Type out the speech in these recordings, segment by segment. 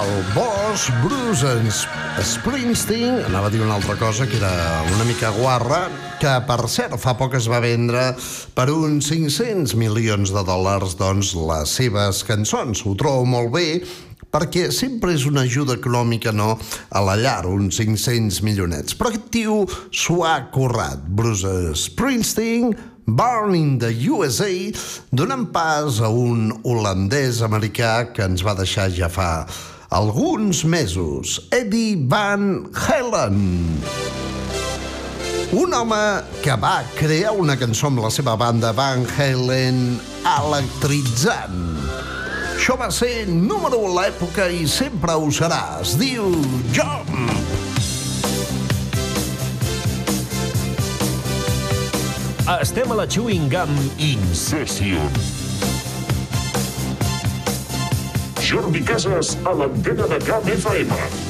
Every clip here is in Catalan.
El boss Bruce Springsteen, anava a dir una altra cosa que era una mica guarra, que per cert fa poc es va vendre per uns 500 milions de dòlars doncs les seves cançons. Ho trobo molt bé perquè sempre és una ajuda econòmica, no?, a la llar, uns 500 milionets. Però aquest tio s'ho ha currat. Bruce Springsteen, Born in the USA, donant pas a un holandès-americà que ens va deixar ja fa alguns mesos, Eddie Van Halen. Un home que va crear una cançó amb la seva banda Van Halen electritzant. Això va ser número 1 a l'època i sempre ho serà. Es diu Jump. Estem a la Chewing Gum Incession. Jordi Casas a l'antena de Camp FM.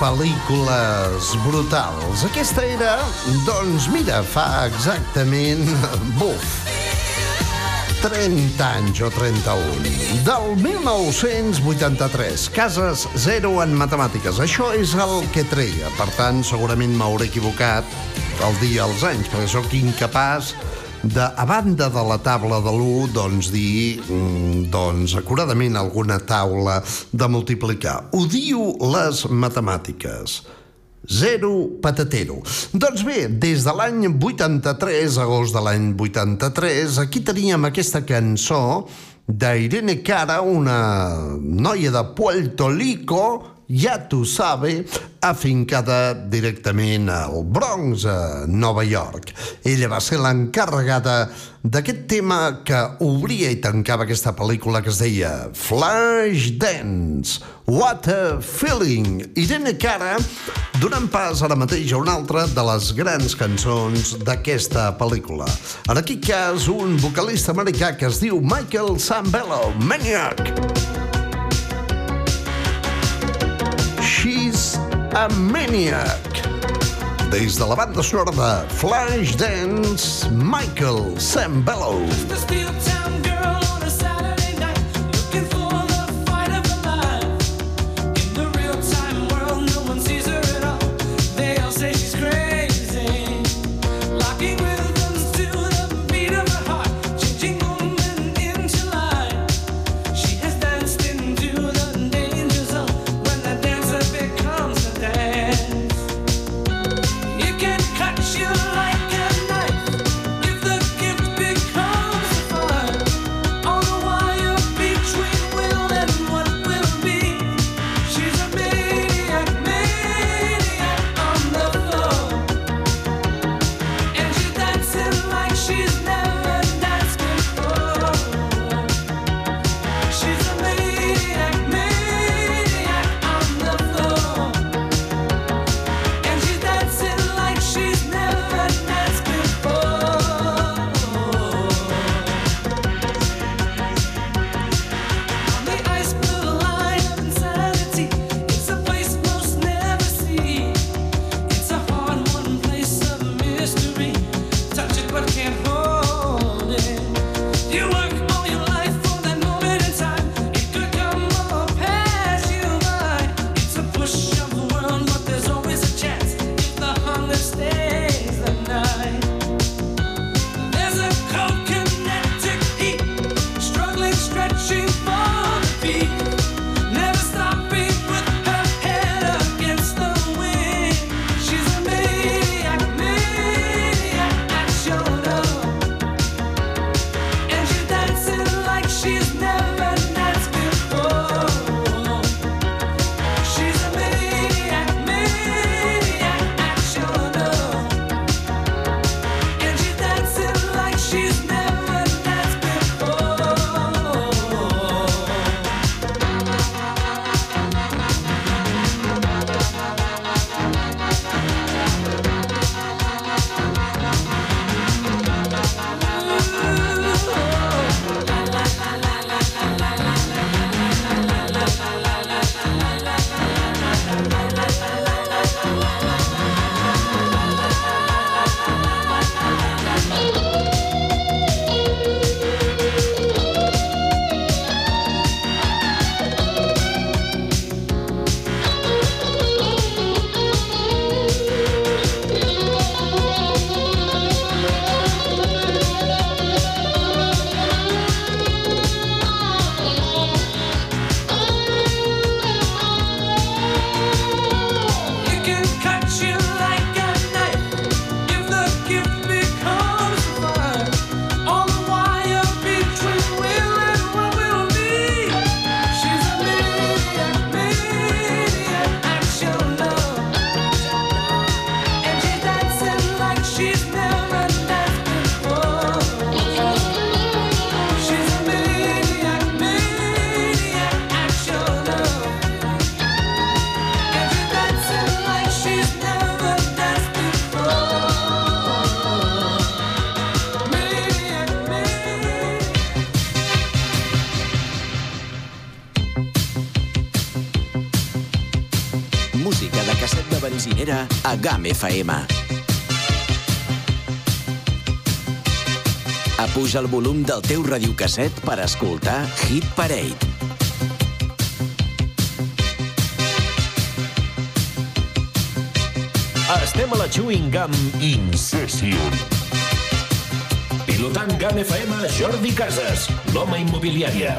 Pel·lícules brutals. Aquesta era, doncs mira, fa exactament, buf, 30 anys o 31. Del 1983, Cases Zero en Matemàtiques. Això és el que treia. Per tant, segurament m'hauré equivocat el dia als anys, perquè sóc incapaç de, a banda de la taula de l'1, doncs dir, mm, doncs, acuradament alguna taula de multiplicar. Odio les matemàtiques. Zero patatero. Doncs bé, des de l'any 83, agost de l'any 83, aquí teníem aquesta cançó d'Irene Cara, una noia de Puerto Rico, ja tu sabe, afincada directament al Bronx, a Nova York. Ella va ser l'encarregada d'aquest tema que obria i tancava aquesta pel·lícula que es deia Flashdance. What a feeling! Irene Cara donant pas ara mateix a una altra de les grans cançons d'aquesta pel·lícula. En aquest cas, un vocalista americà que es diu Michael Sambello, Maniac. She's a Maniac. Des de la banda sonora de Flashdance, Michael Sambello. The Radiocasset de benzinera a GAM FM. Apuja el volum del teu radiocasset per escoltar Hit Parade. Estem a la Chewing Gum Incession. Pilotant GAM FM, Jordi Casas, l'home immobiliària.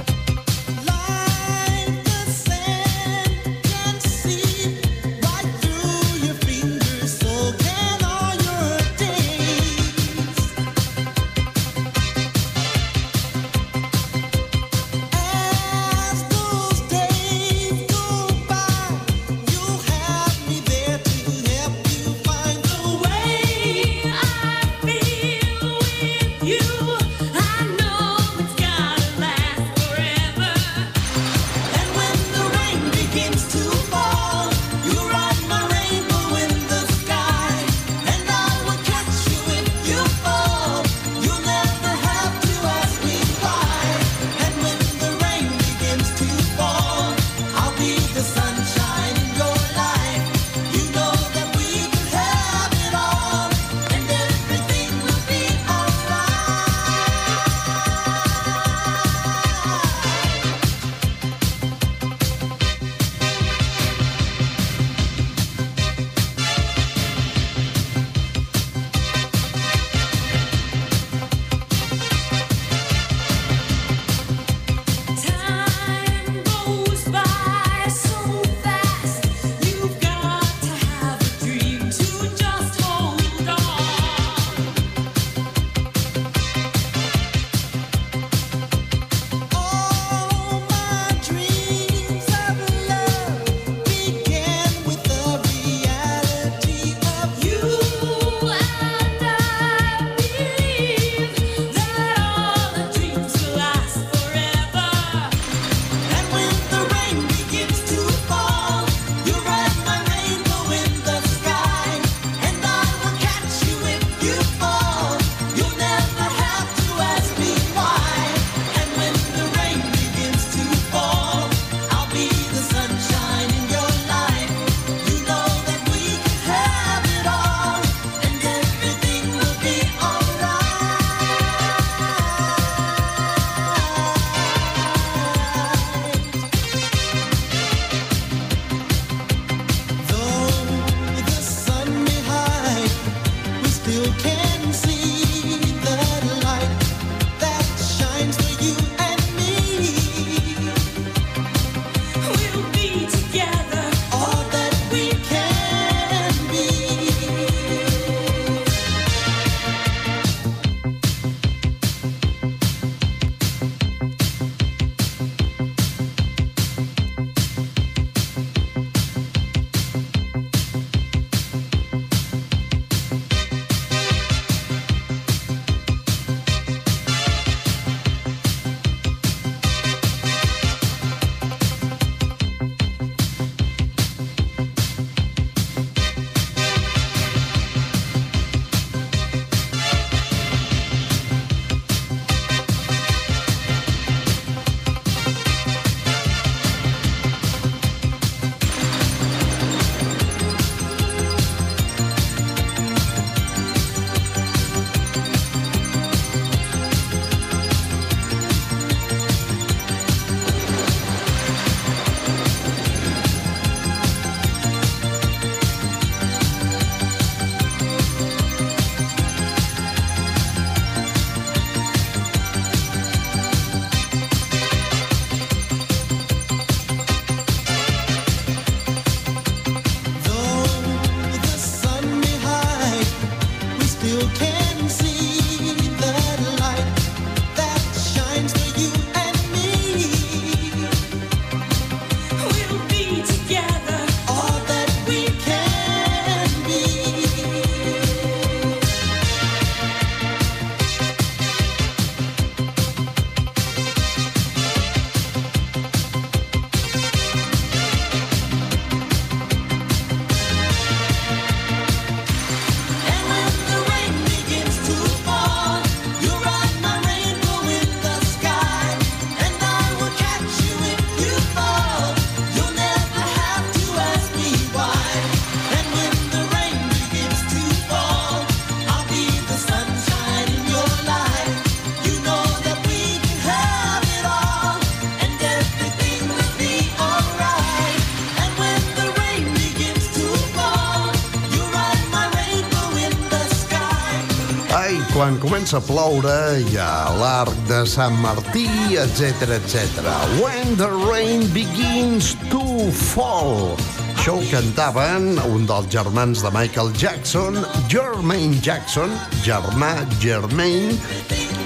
Comença a ploure hi ha l'arc de Sant Martí, etc etc. When the rain begins to fall. Això ho cantaven un dels germans de Michael Jackson, Jermaine Jackson, germà Jermaine,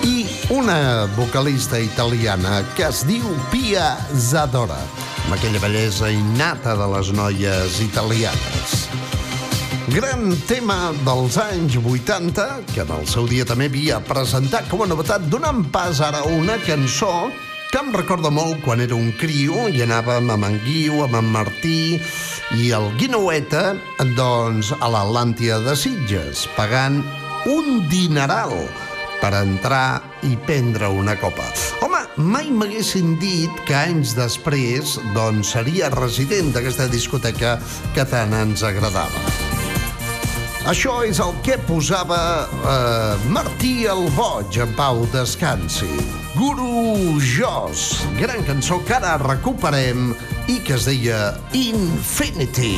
i una vocalista italiana que es diu Pia Zadora, amb aquella bellesa innata de les noies italianes. Gran tema dels anys 80, que en el seu dia també havia presentat com a novetat, donant pas ara a una cançó que em recorda molt quan era un crio i anàvem amb en Guiu, amb en Martí i el Guinoueta, doncs, a l'Atlàntia de Sitges, pagant un dineral per entrar i prendre una copa. Home, mai m'haguessin dit que anys després doncs, seria resident d'aquesta discoteca que tant ens agradava. Això és el que posava eh, Martí el Boig en pau descansi. Guru Jos, gran cançó que ara recuperem i que es deia Infinity.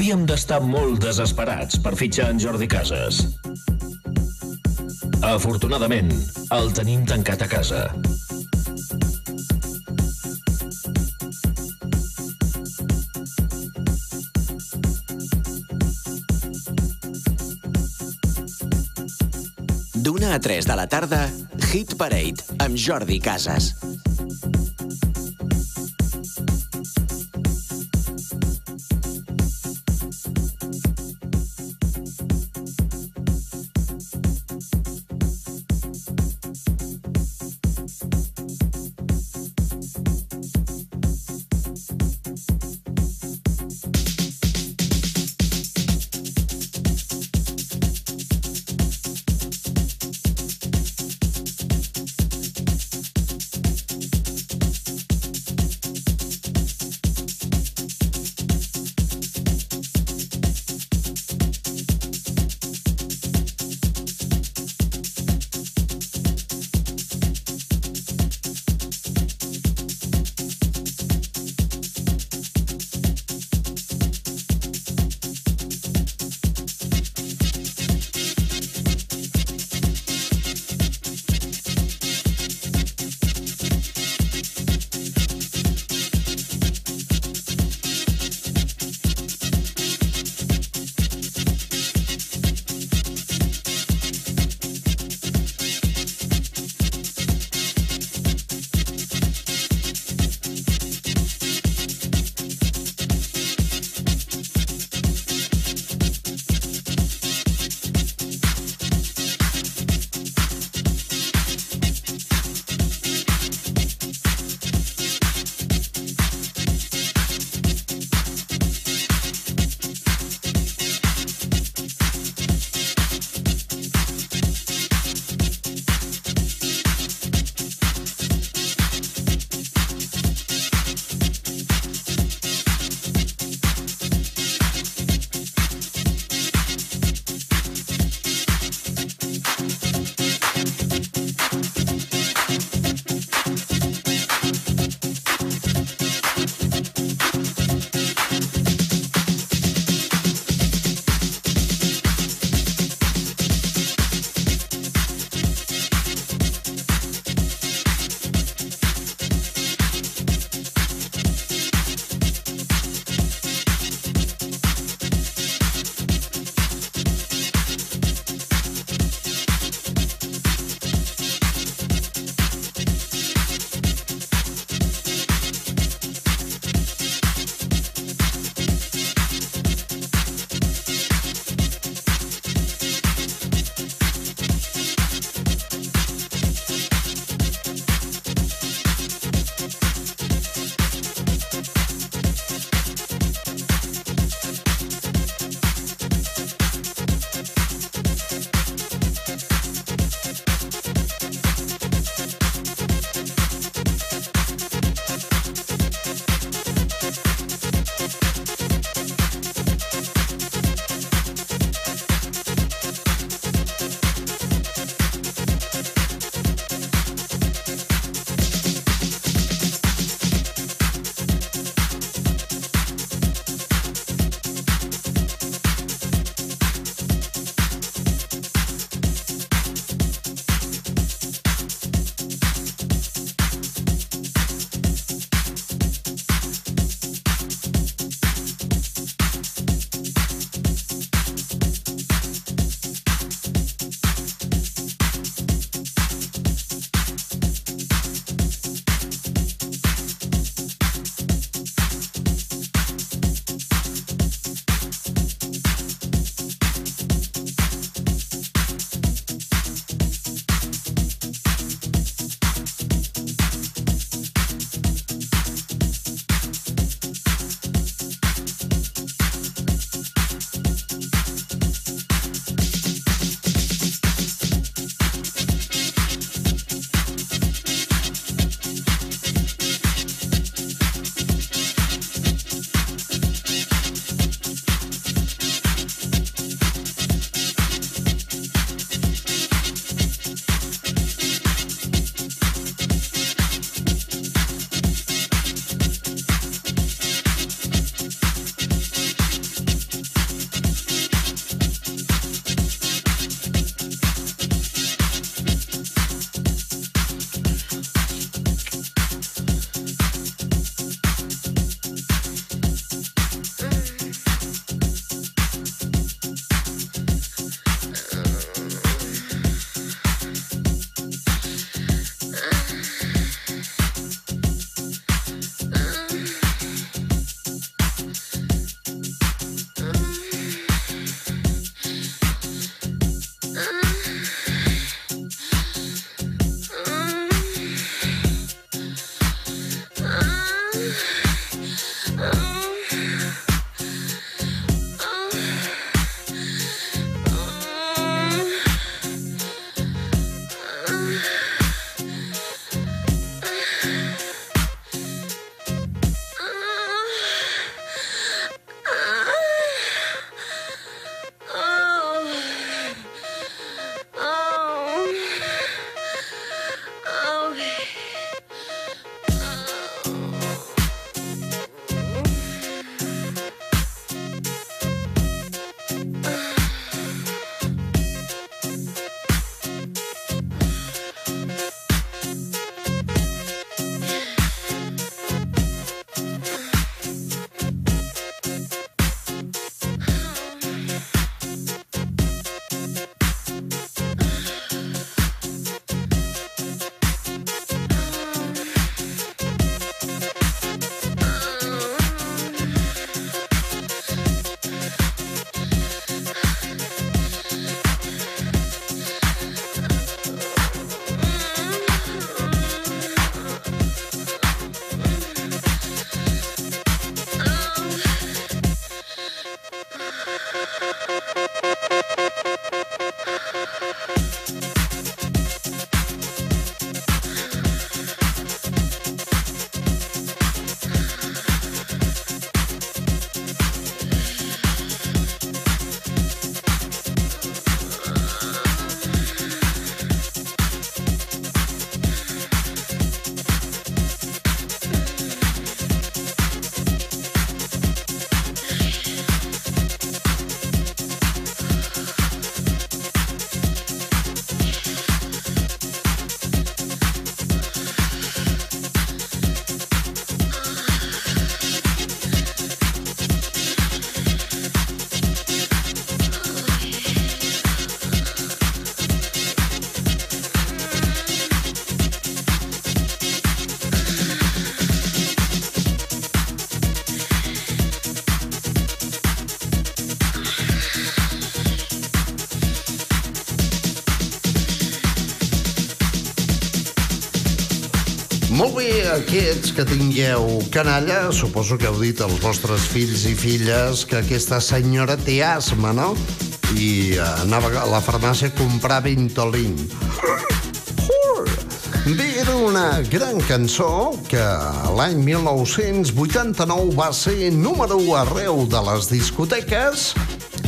Havíem d'estar molt desesperats per fitxar en Jordi Casas. Afortunadament, el tenim tancat a casa. D'una a 3 de la tarda, Hit Parade amb Jordi Casas. Aquests que tingueu canalla, suposo que heu dit als vostres fills i filles que aquesta senyora té asma, no? I eh, anava a la farmàcia a comprar Ventolin. Bé, era una gran cançó que l'any 1989 va ser número 1 arreu de les discoteques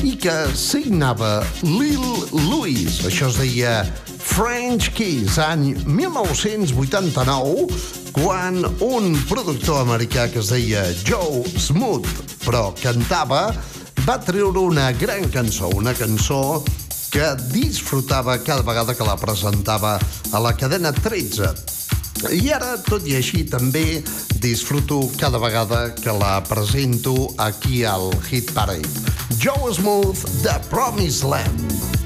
i que signava Lil Louis. Això es deia French Kiss, any 1989, quan un productor americà que es deia Joe Smooth, però cantava, va treure una gran cançó, una cançó que disfrutava cada vegada que la presentava a la cadena 13. I ara, tot i així, també disfruto cada vegada que la presento aquí al Hit Parade. Joe Smooth, The Promised Land.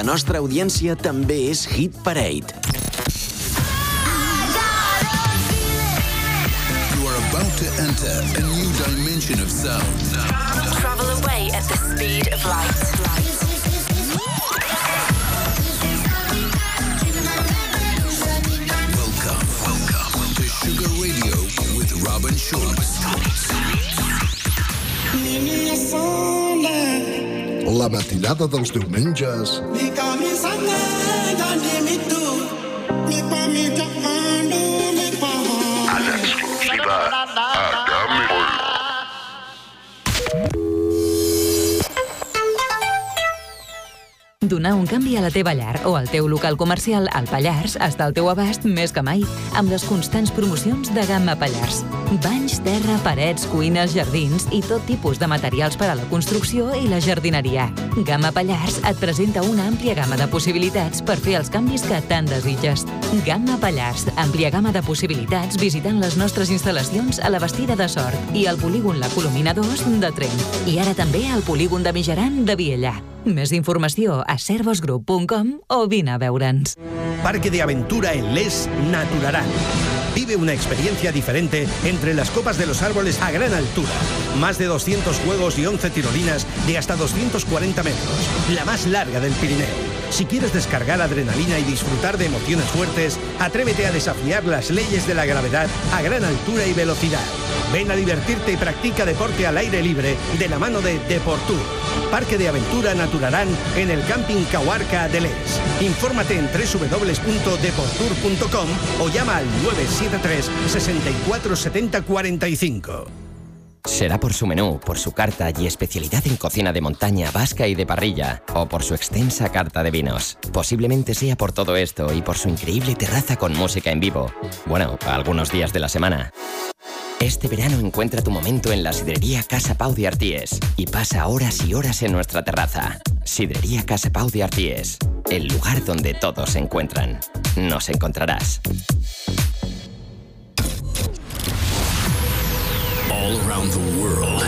La nostra audiència també és Hit Parade. You are about to enter a new dimension of sound. Travel away at the speed of light. Welcome, welcome to Sugar Radio with Robin Schulz. La matinada dels diumenges Donar un canvi a la teva llar o al teu local comercial al Pallars està al teu abast més que mai amb les constants promocions de gamma Pallars. Banys, terra, parets, cuines, jardins i tot tipus de materials per a la construcció i la jardineria. Gamma Pallars et presenta una àmplia gamma de possibilitats per fer els canvis que tant desitges. Gamma Pallars, àmplia gamma de possibilitats visitant les nostres instal·lacions a la Bastida de Sort i al polígon La Colomina 2 de Trent. I ara també al polígon de Mijaran de Viella. Més informació a servosgroup.com o vine a veure'ns. Parque de aventura en Les Naturarán. Vive una experiencia diferente entre las copas de los árboles a gran altura. Más de 200 juegos y 11 tirolinas de hasta 240 metros. La más larga del Pirineo. Si quieres descargar adrenalina y disfrutar de emociones fuertes, atrévete a desafiar las leyes de la gravedad a gran altura y velocidad. Ven a divertirte y practica deporte al aire libre de la mano de Deportur. Parque de Aventura Naturarán en el Camping Cahuarca de Les. Infórmate en www.deportur.com o llama al 973 64 70 45. Será por su menú, por su carta y especialidad en cocina de montaña, vasca y de parrilla, o por su extensa carta de vinos. Posiblemente sea por todo esto y por su increíble terraza con música en vivo. Bueno, algunos días de la semana. Este verano encuentra tu momento en la sidrería Casa Pau de Arties y pasa horas y horas en nuestra terraza. Sidrería Casa Pau de Arties, el lugar donde todos se encuentran. Nos encontrarás. All around the world.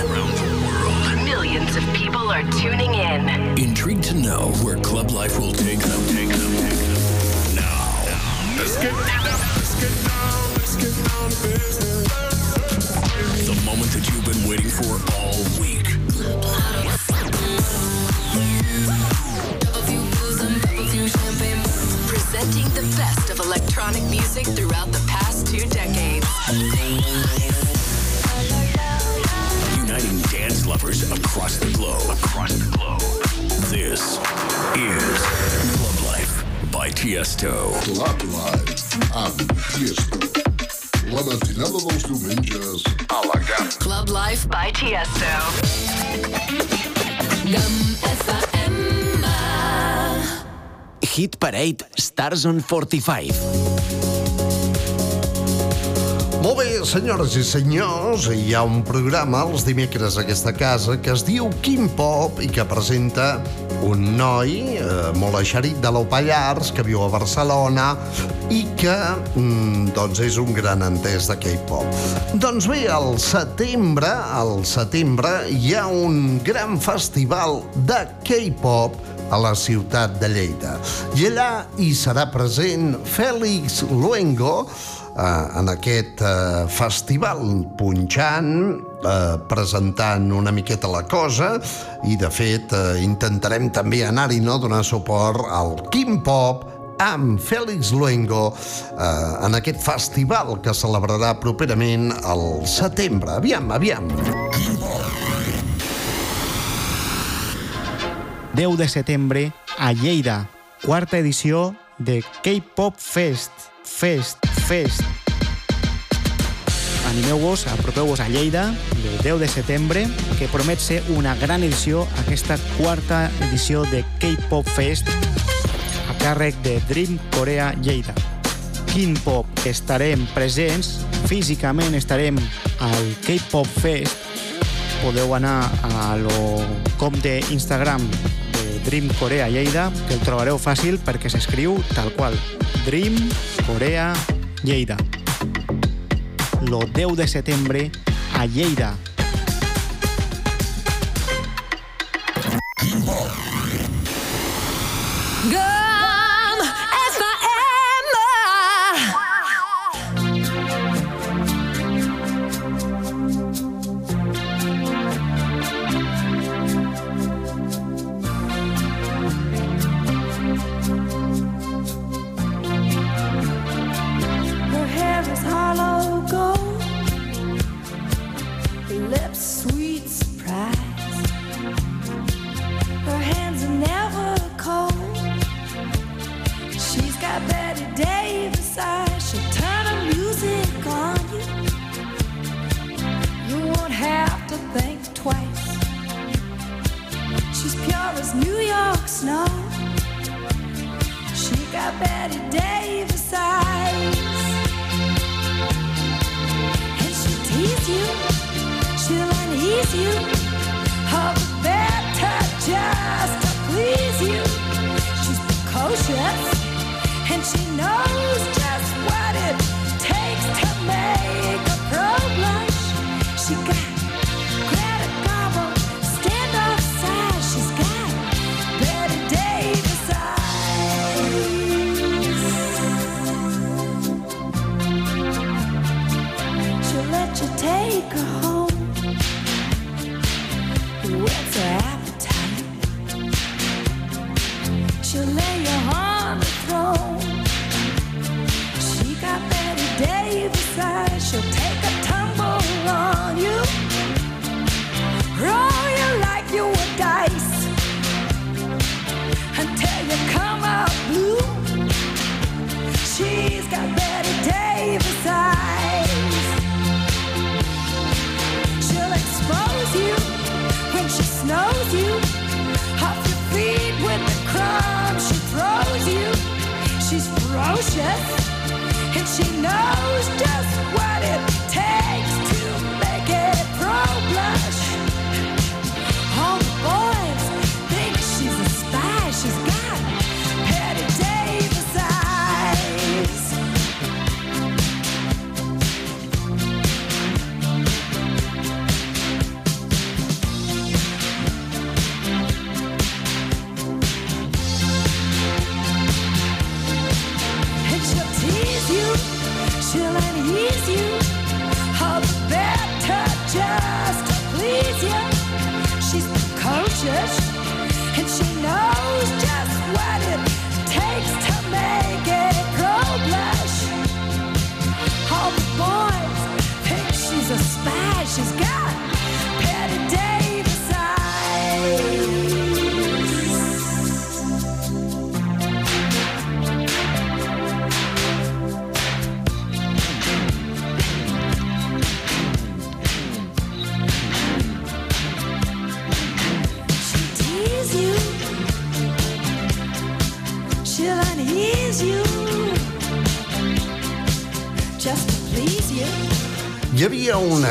Millions of people are tuning in. Intrigued to know where club life will take them. Take them. Take them. Now, let's get down. Let's get down. Let's get down to business. The moment that you've been waiting for all week. Presenting the best of electronic music throughout the past two decades. Lovers across the globe. Across the globe. This is Club Life by Tiesto. Club Live amb Tiesto. La matinada dels diumenges a la GAM. Club Life by Tiesto. Hit Parade Stars on 45. Senyores i senyors, hi ha un programa els dimecres a aquesta casa que es diu Quim Pop i que presenta un noi eh, molt eixerit de l'Au Pallars que viu a Barcelona i que mm, doncs és un gran entès de K-pop. Doncs bé, al setembre, al setembre hi ha un gran festival de K-pop a la ciutat de Lleida. I allà hi serà present Fèlix Luengo, en aquest eh, festival punxant, eh, presentant una miqueta la cosa i de fet eh, intentarem també anar-hi no donar suport al Kim Pop amb Fèlix Luengo eh, en aquest festival que celebrarà properament al setembre. Aviam, aviam. 10 de setembre a Lleida, quarta edició de K-Pop Fest. Fest, Fest. Animeu-vos, apropeu-vos a Lleida, el 10 de setembre, que promet ser una gran edició, aquesta quarta edició de K-Pop Fest, a càrrec de Dream Corea Lleida. Quin Pop estarem presents, físicament estarem al K-Pop Fest, podeu anar a lo compte Instagram de Dream Corea Lleida, que el trobareu fàcil perquè s'escriu tal qual. Dream Corea. Lo 10 de setembre a Lleida.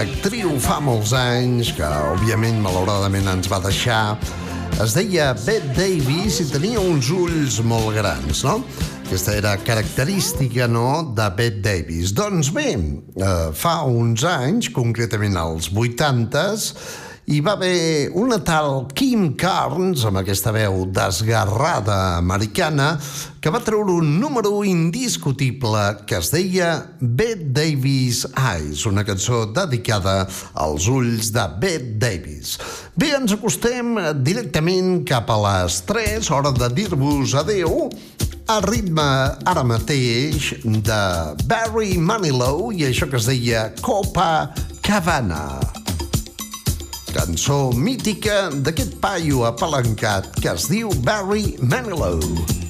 actriu fa molts anys, que òbviament, malauradament, ens va deixar. Es deia Beth Davis i tenia uns ulls molt grans, no? Aquesta era característica, no?, de Beth Davis. Doncs bé, eh, fa uns anys, concretament als 80s, hi va haver una tal Kim Carnes, amb aquesta veu desgarrada americana, que va treure un número indiscutible que es deia Bette Davis Eyes, una cançó dedicada als ulls de Bette Davis. Bé, ens acostem directament cap a les 3, hora de dir-vos adeu, a ritme ara mateix de Barry Manilow i això que es deia Copa Cabana. Copa Cabana cançó mítica d'aquest paio apalancat que es diu Barry Manilow.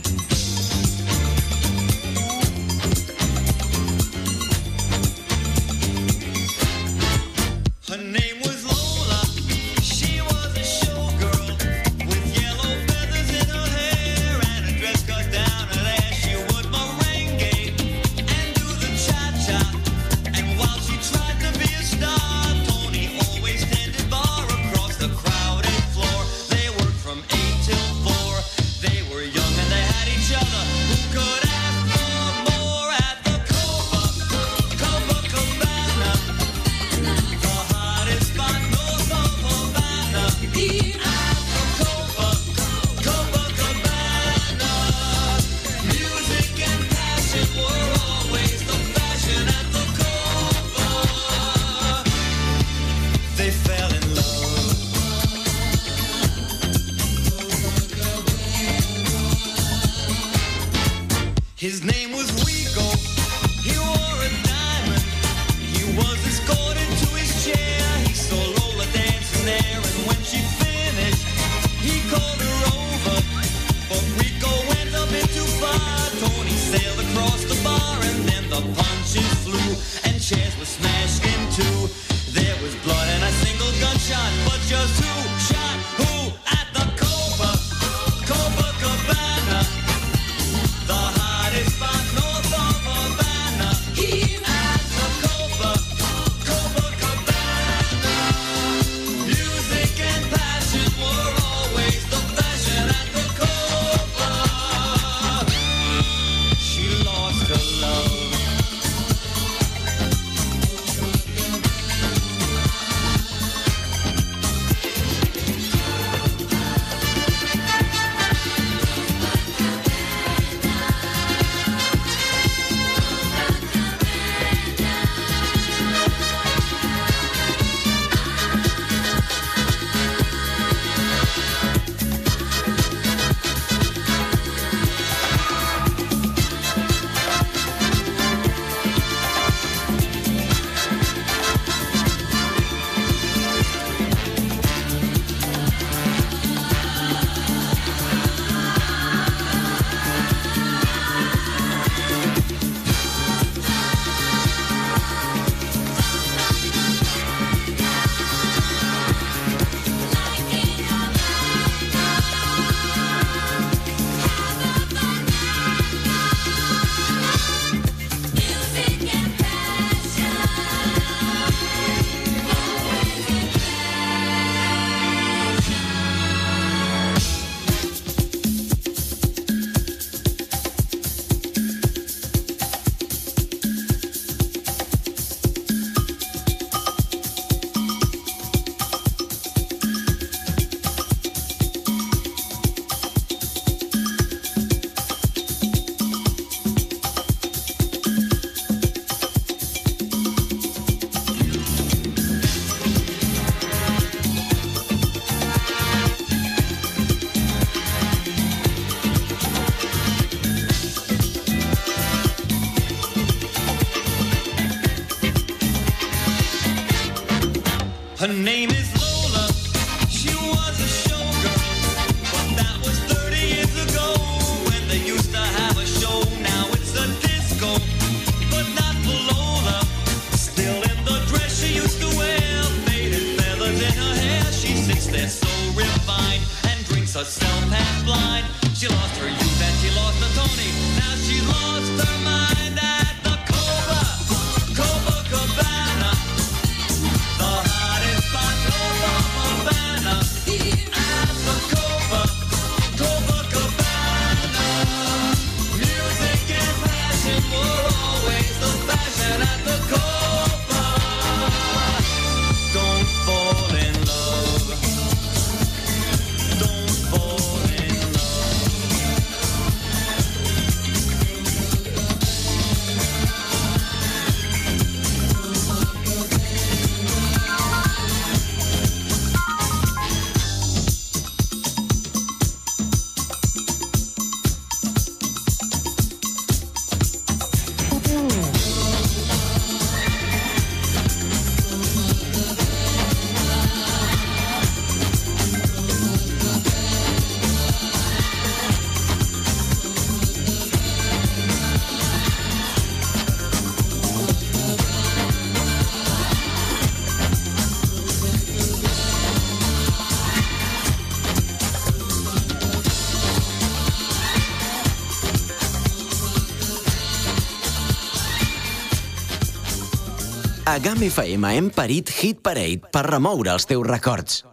A GAM FM hem parit Hit Parade per remoure els teus records.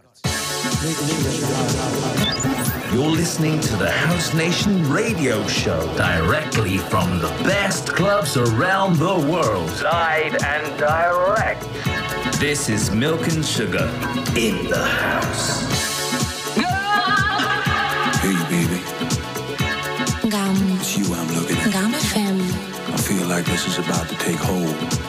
You're listening to the House Nation radio show directly from the best clubs around the world. Live and direct. This is Milk and Sugar in the house. Hey, baby, Gum. it's you I'm looking at. Gum FM. I feel like this is about to take hold.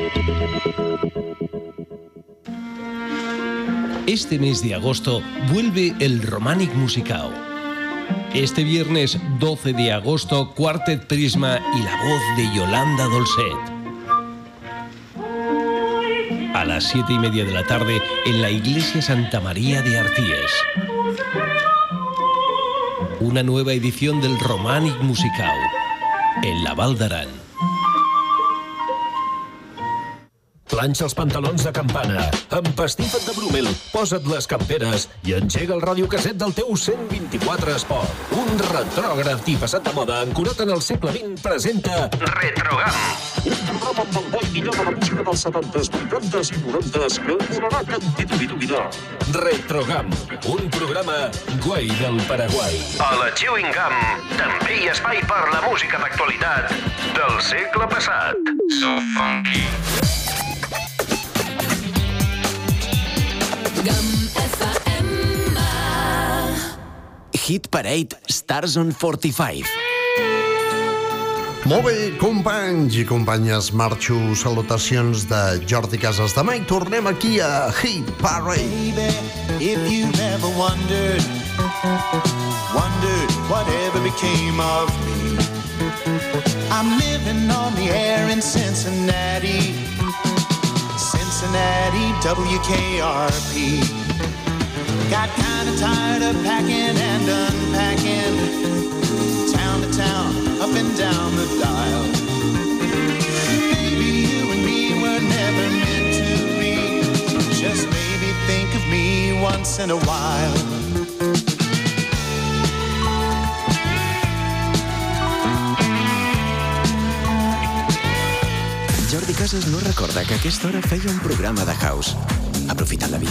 Este mes de agosto vuelve el Romanic Musicao. Este viernes 12 de agosto, Quartet Prisma y la voz de Yolanda Dolcet. A las 7 y media de la tarde en la Iglesia Santa María de Arties. Una nueva edición del Romanic Musicao en la Val d'Aran. Planxa els pantalons de campana, empastifa't de bromel, posa't les camperes i engega el radiocasset del teu 124 Esport. Un retrògraf i passat de moda ancorat en el segle XX presenta Retrogam. Un programa amb el bo i millor de la música dels 70s, 80s i 90s que durarà cantitudinar. Retrogam, un programa guai del Paraguai. A la Chewing Gum també hi ha espai per la música d'actualitat del segle passat. So funky. Hit Parade Stars on 45. Molt bé, companys i companyes, marxo salutacions de Jordi Casas de Mai. Tornem aquí a Hit Parade. Baby, if you've ever wondered, wondered whatever became of me. I'm living on the air in Cincinnati, Cincinnati, WKRP. Got kinda tired of packing and unpacking, town to town, up and down the dial. Maybe you and me were never meant to be. Just maybe think of me once in a while. Casas no recorda que a aquesta hora feia un programa de house. Aprofitant la vida